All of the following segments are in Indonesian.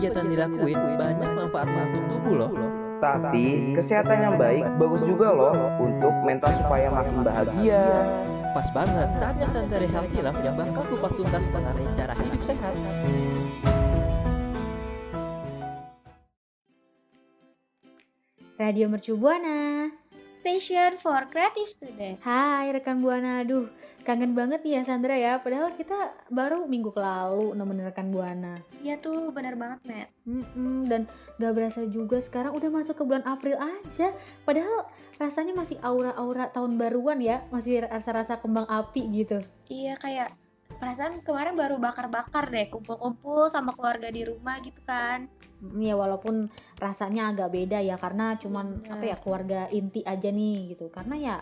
kegiatan dilakuin banyak manfaatnya untuk tubuh loh. Tapi kesehatan yang baik bagus juga loh untuk mental supaya makin bahagia. Pas banget saatnya Santai Healthy Life yang bakal kupas tuntas mengenai cara hidup sehat. Radio Mercu Buana. Station for Creative Student. Hai rekan Buana, aduh kangen banget nih ya Sandra ya. Padahal kita baru minggu lalu nemenin rekan Buana. Iya tuh, benar banget, Matt. Mm-mm, dan gak berasa juga sekarang udah masuk ke bulan April aja. Padahal rasanya masih aura-aura tahun baruan ya, masih rasa-rasa kembang api gitu. Iya, kayak perasaan kemarin baru bakar-bakar deh, kumpul-kumpul sama keluarga di rumah gitu kan. Mm, Ya walaupun rasanya agak beda ya karena cuman Iya. apa ya keluarga inti aja nih gitu. Karena ya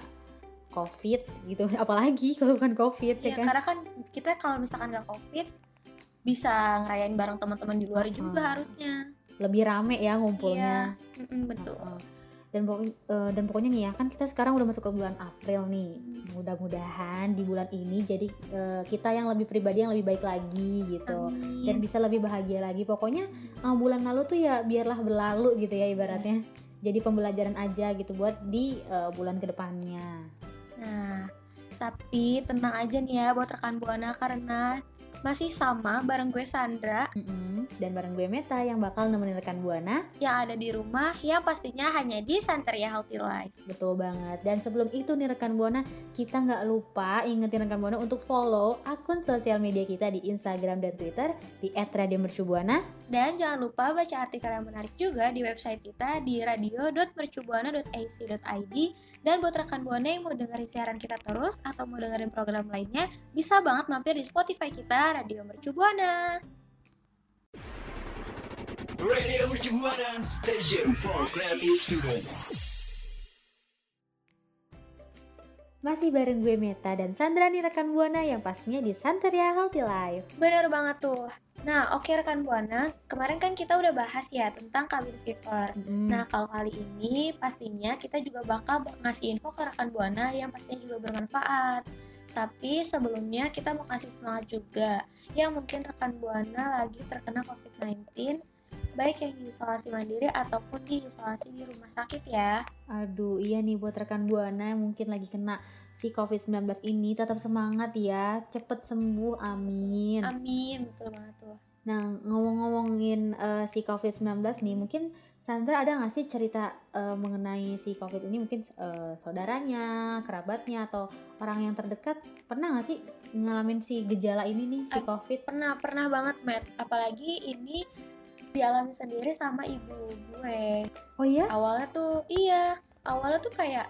COVID gitu, apalagi kalau bukan COVID ya Iya, kan. karena kan kita kalau misalkan nggak COVID bisa ngerayain bareng teman-teman di luar juga Hmm. harusnya. Lebih rame ya ngumpulnya. Mm-mm, betul. Heeh. Dan pokoknya eh, dan pokoknya nih ya kan kita sekarang udah masuk ke bulan April nih. Mudah-mudahan di bulan ini jadi eh, kita yang lebih pribadi yang lebih baik lagi gitu. Dan Amin. bisa lebih bahagia lagi. Pokoknya eh, bulan lalu tuh ya biarlah berlalu gitu ya ibaratnya. Jadi pembelajaran aja gitu buat di eh, bulan ke depannya. Nah, tapi tenang aja nih ya buat rekan Buana karena masih sama bareng gue Sandra Mm-mm. dan bareng gue Meta yang bakal nemenin rekan Buana yang ada di rumah yang pastinya hanya di Santeria Healthy Life. Betul banget. Dan sebelum itu nih rekan Buana, kita nggak lupa ingetin rekan Buana untuk follow akun sosial media kita di Instagram dan Twitter di @radiomercubuana. Dan jangan lupa baca artikel yang menarik juga di website kita di radio.mercubuana.ac.id dan buat rekan Buana yang mau dengerin siaran kita terus atau mau dengerin program lainnya bisa banget mampir di Spotify kita Radio Mercu Buana. Radio Mercu Buana Station for Creative Student. Masih bareng gue Meta dan Sandra nih rekan Buana yang pastinya di Santeria Healthy Life. Bener banget tuh. Nah, oke rekan Buana, kemarin kan kita udah bahas ya tentang cabin fever. Mm. Nah, kalau kali ini pastinya kita juga bakal ngasih info ke rekan Buana yang pastinya juga bermanfaat. Tapi sebelumnya kita mau kasih semangat juga yang mungkin rekan Buana lagi terkena COVID-19 baik yang di isolasi mandiri ataupun di isolasi di rumah sakit ya. Aduh, iya nih buat rekan Buana yang mungkin lagi kena si COVID-19 ini tetap semangat ya, cepet sembuh, amin. Amin, betul banget tuh. Nah, ngomong-ngomongin eh, si COVID-19 nih, mungkin Sandra ada nggak sih cerita eh, mengenai si COVID ini? Mungkin eh, saudaranya, kerabatnya, atau orang yang terdekat pernah nggak sih ngalamin si gejala ini nih, si Eh, COVID? Pernah, pernah banget, Matt. Apalagi ini dialami sendiri sama ibu gue. Oh iya? awalnya tuh iya awalnya tuh kayak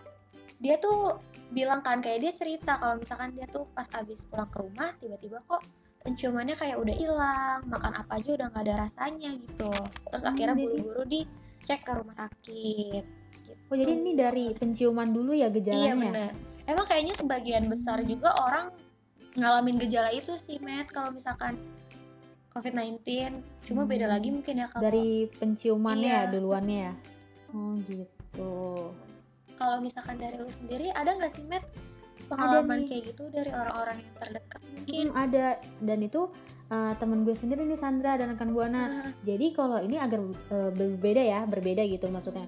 dia tuh bilang kan kayak dia cerita kalau misalkan dia tuh pas abis pulang ke rumah tiba-tiba kok penciumannya kayak udah hilang makan apa aja udah nggak ada rasanya gitu terus Hmm, akhirnya buru-buru dicek ke rumah sakit gitu. Oh jadi ini dari penciuman dulu ya iya gejalanya? bener emang kayaknya sebagian besar juga orang ngalamin gejala itu sih Matt kalau misalkan COVID-19 cuma beda Hmm. lagi mungkin ya kalau Dari penciumannya Iya. ya duluannya ya? Oh gitu. kalau misalkan dari lu sendiri ada nggak sih Matt pengalaman nih. kayak gitu dari orang-orang yang terdekat mungkin Hmm, ada dan itu eh, temen gue sendiri nih Sandra dan rekan Buana. Nah, Jadi kalau ini agar eh, berbeda ya, berbeda gitu maksudnya.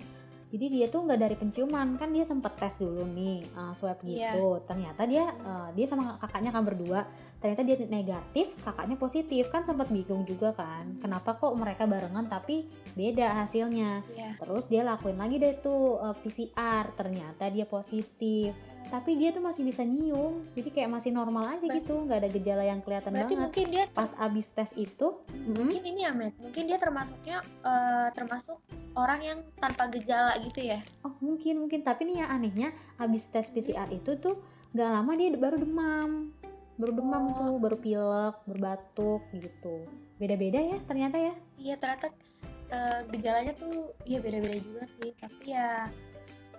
Jadi dia tuh nggak dari penciuman kan dia sempet tes dulu nih eh, swab Iya. gitu. Ternyata dia eh, dia sama kakaknya kan berdua. Ternyata dia negatif, kakaknya positif kan sempat bingung juga kan. Kenapa kok mereka barengan tapi beda hasilnya? iya. Terus dia lakuin lagi deh tuh eh, PCR. Ternyata dia positif. Tapi dia tuh masih bisa nyium. Jadi kayak masih normal aja Berarti- gitu, nggak ada gejala yang kelihatan Berarti banget. mungkin dia Pas abis tes itu, mungkin ini ya Matt, mungkin dia termasuknya eh, termasuk orang yang tanpa gejala gitu ya. Oh mungkin mungkin tapi nih ya anehnya habis tes PCR itu tuh nggak lama dia baru demam baru demam Oh. tuh baru pilek baru batuk gitu beda-beda ya ternyata ya Iya ternyata eh, gejalanya tuh ya beda-beda juga sih. Tapi ya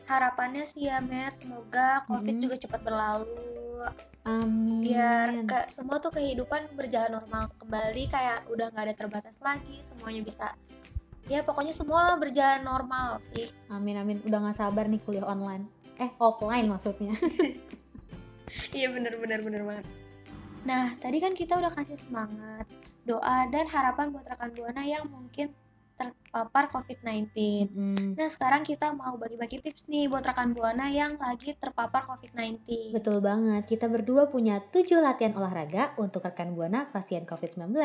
harapannya sih ya Matt semoga COVID Mm-mm. juga cepat berlalu. amin Biar ke, semua tuh kehidupan berjalan normal kembali kayak udah nggak ada terbatas lagi. Semuanya bisa ya pokoknya semua berjalan normal sih. amin amin udah nggak sabar nih kuliah online eh offline maksudnya Iya bener-bener bener banget. Nah tadi kan kita udah kasih semangat, doa dan harapan buat rekan buana yang mungkin terpapar COVID-19. Mm, Nah sekarang kita mau bagi-bagi tips nih buat rekan buana yang lagi terpapar COVID-19. betul banget. Kita berdua punya 7 latihan olahraga untuk rekan buana pasien COVID-19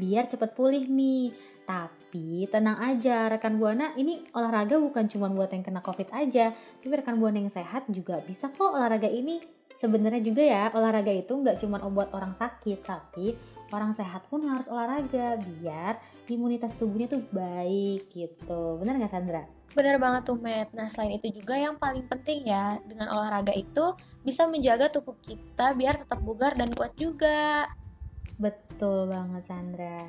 biar cepet pulih nih. Tapi tenang aja rekan buana ini olahraga bukan cuma buat yang kena COVID aja. Tapi rekan buana yang sehat juga bisa kok olahraga ini. Sebenarnya juga ya olahraga itu nggak cuma buat orang sakit tapi orang sehat pun harus olahraga biar imunitas tubuhnya tuh baik gitu bener nggak Sandra? Bener banget tuh Matt. Nah selain itu juga yang paling penting ya dengan olahraga itu bisa menjaga tubuh kita biar tetap bugar dan kuat juga. Betul banget Sandra.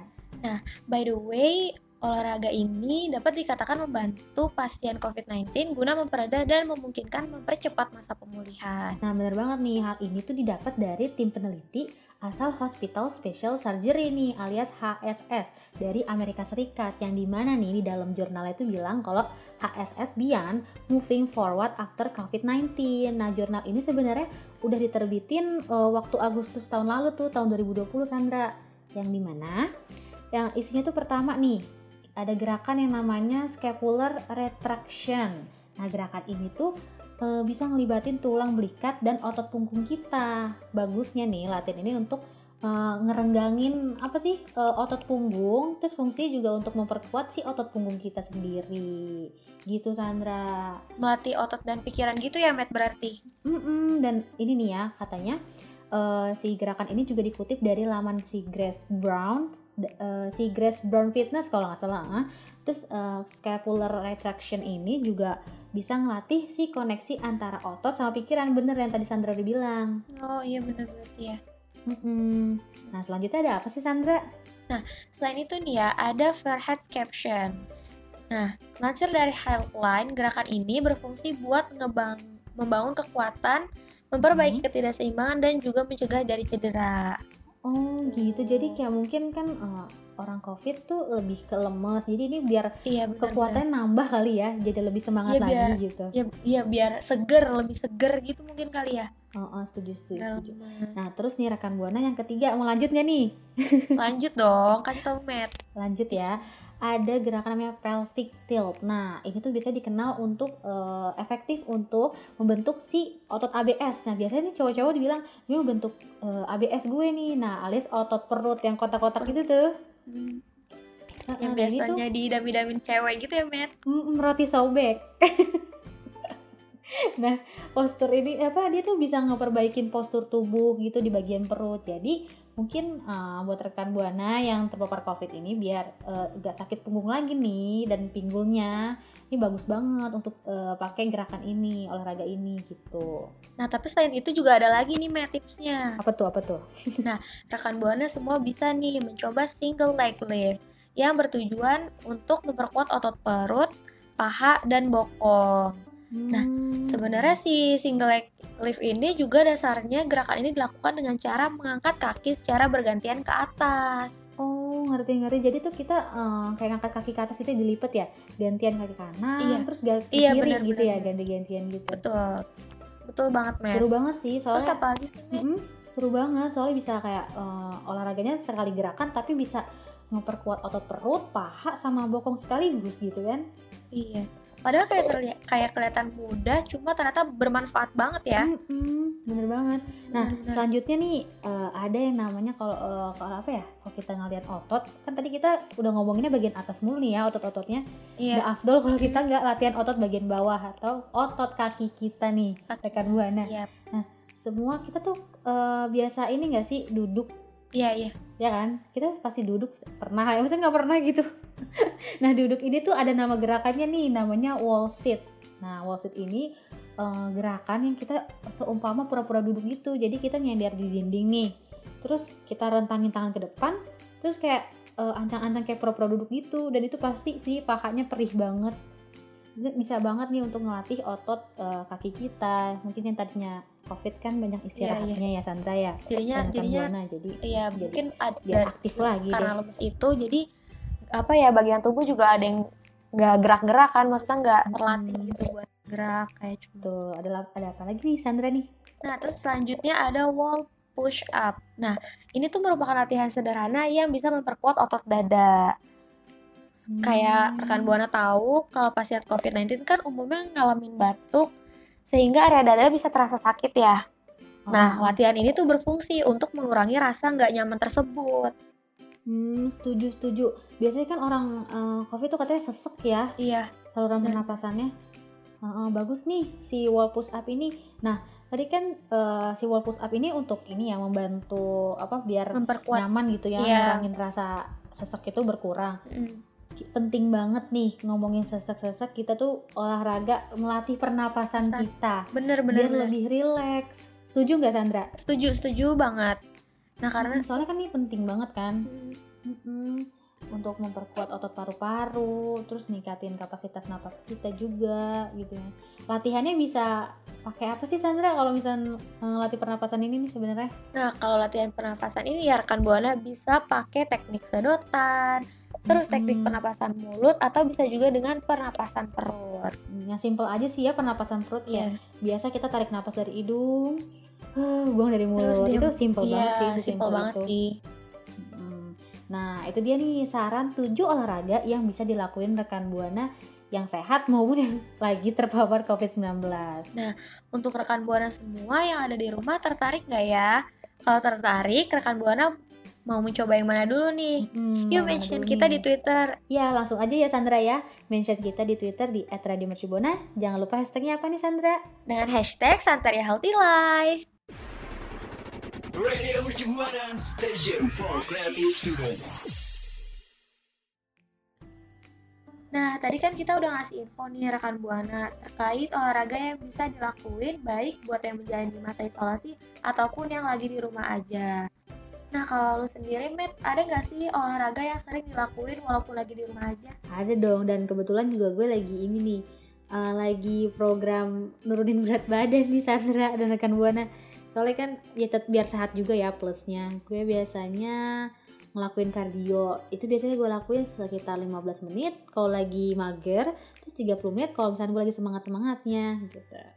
By the way, olahraga ini dapat dikatakan membantu pasien COVID-19 guna memperada dan memungkinkan mempercepat masa pemulihan. Nah bener banget nih hal ini tuh didapat dari tim peneliti asal Hospital Special Surgery nih alias HSS dari Amerika Serikat yang di mana nih di dalam jurnalnya itu bilang kalau HSS Beyond Moving Forward After COVID-19. Nah jurnal ini sebenarnya udah diterbitin eh, waktu Agustus tahun lalu tuh tahun 2020 Sandra yang di mana yang isinya tuh pertama nih ada gerakan yang namanya scapular retraction. Nah gerakan ini tuh eh, bisa ngelibatin tulang belikat dan otot punggung kita. Bagusnya nih latihan ini untuk eh, ngerenggangin apa sih eh, otot punggung, terus fungsinya juga untuk memperkuat si otot punggung kita sendiri. Gitu Sandra. Melatih otot dan pikiran gitu ya Matt berarti. Mm-mm, dan ini nih ya katanya eh, si gerakan ini juga dikutip dari laman si Grace Brown, d- eh, si Grace Brown Fitness kalau nggak salah. ah. Terus eh, scapular retraction ini juga bisa ngelatih si koneksi antara otot sama pikiran bener yang tadi Sandra udah bilang. Oh iya bener berarti ya. Mm-mm. Nah selanjutnya ada apa sih Sandra? Selain itu nih ya, ada Fairhead Caption. Nah, lansir dari Healthline, gerakan ini berfungsi buat ngebang membangun kekuatan, memperbaiki ketidakseimbangan, dan juga mencegah dari cedera. Oh gitu, jadi kayak mungkin kan eh, orang COVID tuh lebih ke lemes, jadi ini biar Iya benar. kekuatannya nambah kali ya, jadi lebih semangat Iya, biar- lagi gitu. Ya, ya biar seger, lebih seger gitu mungkin kali ya. Oh, oh, setuju, setuju, setuju. Nah, terus nih rekan Buana yang ketiga mau lanjut nggak nih? Lanjut dong, kasih tau Matt. Lanjut ya. Ada gerakan namanya pelvic tilt. Nah, ini tuh biasanya dikenal untuk eh, efektif untuk membentuk si otot ABS. Nah, biasanya nih cowok-cowok dibilang ini membentuk eh, ABS gue nih. Nah, alias otot perut yang kotak-kotak itu tuh. Hmm, Nah, yang nah, ini tuh biasanya didami-damin cewek gitu ya Matt. Mm, roti sobek. nah, postur ini apa dia tuh bisa ngeperbaikin postur tubuh gitu di bagian perut. Jadi mungkin uh, buat rekan buana yang terpapar covid ini biar uh, gak sakit punggung lagi nih dan pinggulnya ini bagus banget untuk uh, pakai gerakan ini olahraga ini gitu. Nah, tapi selain itu juga ada lagi nih Matt tipsnya. Apa tuh apa tuh? rekan buana semua bisa nih mencoba single leg lift yang bertujuan untuk memperkuat otot perut, paha, dan bokong. Nah, Hmm. Sebenarnya si single leg lift ini juga dasarnya gerakan ini dilakukan dengan cara mengangkat kaki secara bergantian ke atas. Oh ngerti ngerti jadi tuh kita eh, kayak ngangkat kaki ke atas itu dilipet ya gantian kaki kanan Iya. terus ga- ke Iya, kiri benar, gitu benar, ya ganti-gantian gitu Betul. Betul banget, Matt. seru banget sih Terus soalnya apa lagi sih, Matt? Mm-mm, seru banget soalnya bisa kayak eh, olahraganya sekali gerakan tapi bisa memperkuat otot perut paha sama bokong sekaligus gitu kan Iya. Padahal kayak terli- kayak kelihatan mudah, cuma ternyata bermanfaat banget ya. Mm-mm, bener banget nah Benar-benar. selanjutnya nih eh, ada yang namanya kalau eh, kalau apa ya kalau kita ngeliat otot kan tadi kita udah ngomonginnya bagian atas mulu nih ya otot-ototnya Iya. Nggak afdol kalau kita nggak latihan otot bagian bawah atau otot kaki kita nih rekan buana. Iya. Semua kita tuh eh, biasa ini nggak sih duduk Iya, iya. ya kan? Kita pasti duduk pernah ya maksudnya nggak pernah gitu. nah duduk ini tuh ada nama gerakannya nih namanya wall sit. Nah wall sit ini eh, gerakan yang kita seumpama pura-pura duduk gitu. Jadi kita nyender di dinding nih. terus kita rentangin tangan ke depan terus kayak eh, ancang-ancang kayak pro-pro duduk gitu dan itu pasti sih pahanya perih banget bisa banget nih untuk ngelatih otot eh, kaki kita mungkin yang tadinya covid kan banyak istirahatnya ya Sandra ya. Jadinya jadinya Buana, jadi ya jadi mungkin ada biar aktif lagi karena deh lemes itu jadi apa ya bagian tubuh juga ada yang nggak gerak-gerak kan maksudnya nggak terlatih Hmm. gitu buat gerak kayak gitu ada ada apa lagi nih Sandra nih? Nah terus selanjutnya ada wall push up. Nah ini tuh merupakan latihan sederhana yang bisa memperkuat otot dada. Kayak Hmm. rekan buana tahu kalau pasien COVID-19 kan umumnya ngalamin batuk sehingga area dada bisa terasa sakit ya nah Oh. latihan ini tuh berfungsi untuk mengurangi rasa nggak nyaman tersebut Hmm, setuju setuju. Biasanya kan orang eh, COVID tuh katanya sesek ya iya saluran Dan- pernapasannya. Heeh, bagus nih si wall push up ini. Nah tadi kan eh, si wall push up ini untuk ini ya membantu apa biar memperkuat nyaman gitu ya, Iya. ngurangin rasa sesek itu berkurang. Mm. Penting banget nih ngomongin sesek-sesek kita tuh olahraga melatih pernapasan Pernapasan. kita bener bener, biar bener. lebih rileks. Setuju nggak Sandra? setuju setuju banget nah karena Hmm, soalnya kan ini penting banget kan. Mm, Mm-mm. untuk memperkuat otot paru-paru, terus ningkatin kapasitas napas kita juga gitu ya. Latihannya bisa pakai apa sih Sandra kalau misalnya ngelatih pernapasan ini nih sebenarnya? Nah, kalau latihan pernapasan ini ya rekan Buana bisa pakai teknik sedotan, terus teknik Mm-mm. pernapasan mulut atau bisa juga dengan pernapasan perut. Yang simple aja sih ya pernapasan perut Iya. kayak biasa kita tarik napas dari hidung, huh, buang dari Terus mulut. dia- itu simple Iya, banget sih, simple simple banget itu. sih. Mm. Nah, itu dia nih saran 7 olahraga yang bisa dilakuin rekan Buana yang sehat maupun yang lagi terpapar COVID-19. Untuk rekan Buana semua yang ada di rumah tertarik nggak ya? Kalau tertarik, rekan Buana mau mencoba yang mana dulu nih? Hmm, Yuk mention dulu kita nih? di Twitter. Ya langsung aja ya Sandra ya Mention kita di Twitter di @radiomercibona Jangan lupa hashtagnya apa nih Sandra? dengan hashtag Santeria Healthy Life. Radio Mercubuana Station for Creative Student. Nah, tadi kan kita udah ngasih info nih rekan Buana terkait olahraga yang bisa dilakuin baik buat yang menjalani masa isolasi ataupun yang lagi di rumah aja. Nah, kalau lu sendiri, Matt, ada nggak sih olahraga yang sering dilakuin walaupun lagi di rumah aja? Ada dong dan kebetulan juga gue lagi ini nih uh, Lagi program nurunin berat badan nih Sandra dan rekan Buana. Soalnya kan ya tet- biar sehat juga ya plusnya. Gue biasanya ngelakuin kardio. Itu biasanya gue lakuin sekitar 15 menit. Kalau lagi mager Terus 30 menit. Kalau misalnya gue lagi semangat-semangatnya gitu.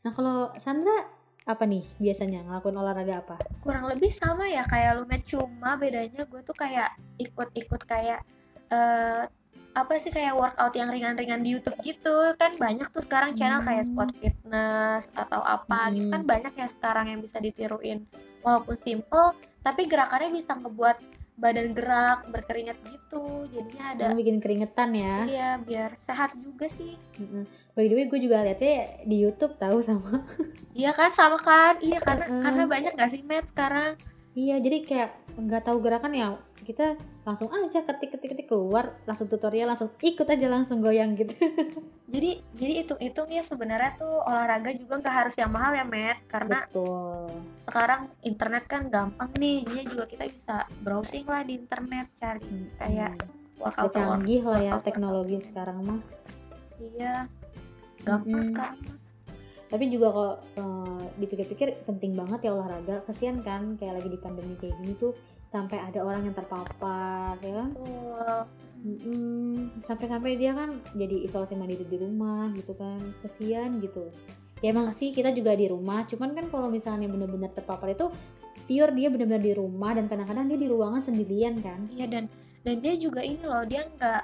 Nah kalau Sandra apa nih biasanya ngelakuin olahraga apa? Kurang lebih sama ya kayak lu, Matt, cuma bedanya gue tuh kayak ikut-ikut kayak eh apa sih kayak workout yang ringan-ringan di YouTube gitu kan banyak tuh sekarang channel kayak Hmm. squat fitness atau apa gitu Hmm. kan banyak ya sekarang yang bisa ditiruin walaupun simple tapi gerakannya bisa ngebuat badan gerak berkeringat gitu. Jadinya ada Yang bikin keringetan ya. Iya biar sehat juga sih. Mm-mm. By the way gue juga liatnya di YouTube tahu sama. Iya kan sama kan? Iya karena Mm-mm. karena banyak gak sih Matt sekarang? Iya jadi kayak nggak tahu gerakan ya kita langsung aja ketik ketik ketik keluar langsung tutorial langsung ikut aja langsung goyang gitu. jadi jadi hitung-hitung ya sebenarnya tuh olahraga juga nggak harus yang mahal ya Matt karena Betul. sekarang internet kan gampang nih jadi juga kita bisa browsing lah di internet cari kayak Hmm. workout Udah canggih lah ya workout- teknologi sekarang mah. iya gampang Mm-mm. sekarang mah. Tapi juga kalau eh, dipikir-pikir penting banget ya olahraga. Kasian kan kayak lagi di pandemi kayak gini tuh sampai ada orang yang terpapar ya kan. Sampai-sampai dia kan jadi isolasi mandiri di rumah gitu kan. Kasian gitu. Ya emang sih kita juga di rumah, cuman kan kalau misalnya benar-benar terpapar itu pure dia benar-benar di rumah dan kadang-kadang dia di ruangan sendirian kan. iya dan dan dia juga ini loh dia nggak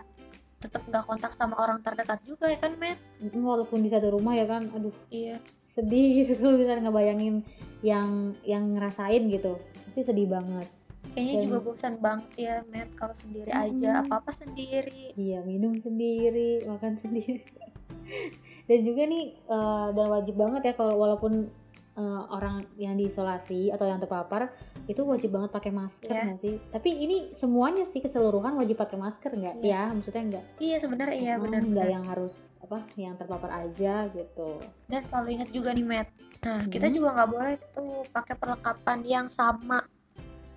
tetap nggak kontak sama orang terdekat juga ya kan Matt Walaupun di satu rumah ya kan, aduh iya sedih gitu kalau misalnya ngebayangin yang yang ngerasain gitu. Pasti sedih banget. Kayaknya Dan- juga bosan banget ya Matt kalau sendiri Mm-mm. aja apa apa sendiri Iya, minum sendiri, makan sendiri. dan juga nih eh, dan wajib banget ya kalau walaupun eh, orang yang diisolasi atau yang terpapar itu wajib banget pakai masker Iya. nggak sih? Tapi ini semuanya sih keseluruhan wajib pakai masker nggak? Iya. Ya, maksudnya nggak iya sebenarnya iya Oh, benar nggak benar yang harus apa yang terpapar aja gitu. dan selalu ingat juga nih Matt nah kita Hmm. juga nggak boleh tuh pakai perlengkapan yang sama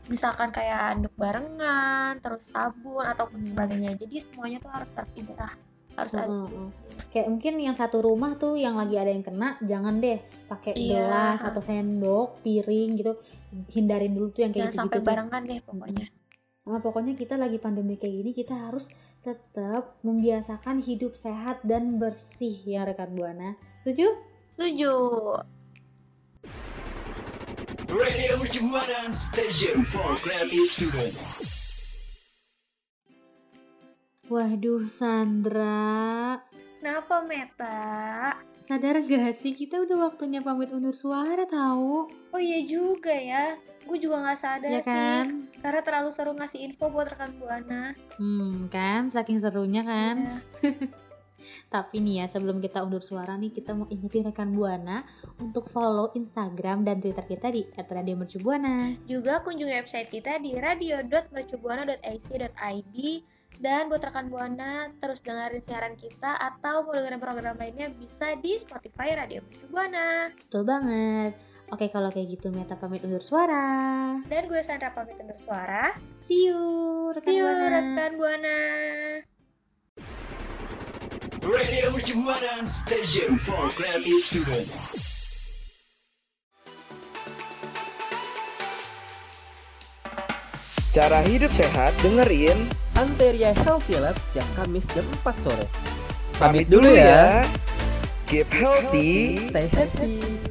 misalkan kayak anduk barengan terus sabun ataupun sebagainya. Jadi semuanya tuh harus terpisah harus ada Mm-mm. sendiri-sendiri. kayak mungkin yang satu rumah tuh yang lagi ada yang kena jangan deh pakai Iya. gelas atau sendok piring gitu. Hindarin dulu tuh yang kayak jangan gitu sampai gitu barengan deh pokoknya. Nah, pokoknya kita lagi pandemi kayak gini kita harus tetap membiasakan hidup sehat dan bersih ya rekan buana. Setuju? Setuju Radio Station for Creative Student. waduh Sandra. Kenapa Meta sadar gak sih? Kita udah waktunya pamit undur suara tahu? Oh iya juga ya. Gue juga nggak sadar ya sih. kan? Karena terlalu seru ngasih info buat rekan buana hmm kan? Saking serunya kan? Iya. Tapi nih ya sebelum kita undur suara nih kita mau ingetin rekan Buana untuk follow Instagram dan Twitter kita di @radiomercubuana. Juga kunjungi website kita di radio.mercubuana.ac.id dan buat rekan Buana terus dengerin siaran kita atau mau dengerin program lainnya bisa di Spotify Radio Mercu Buana. Betul banget. Oke kalau kayak gitu Meta pamit undur suara. Dan gue Sandra pamit undur suara. See you rekan See you Buana. rekan Buana. Radio Buana Station for Creative Student. Cara hidup sehat dengerin. Santeria Healthy Lab setiap Kamis jam 4 sore. Pamit dulu ya. Keep healthy. Stay happy.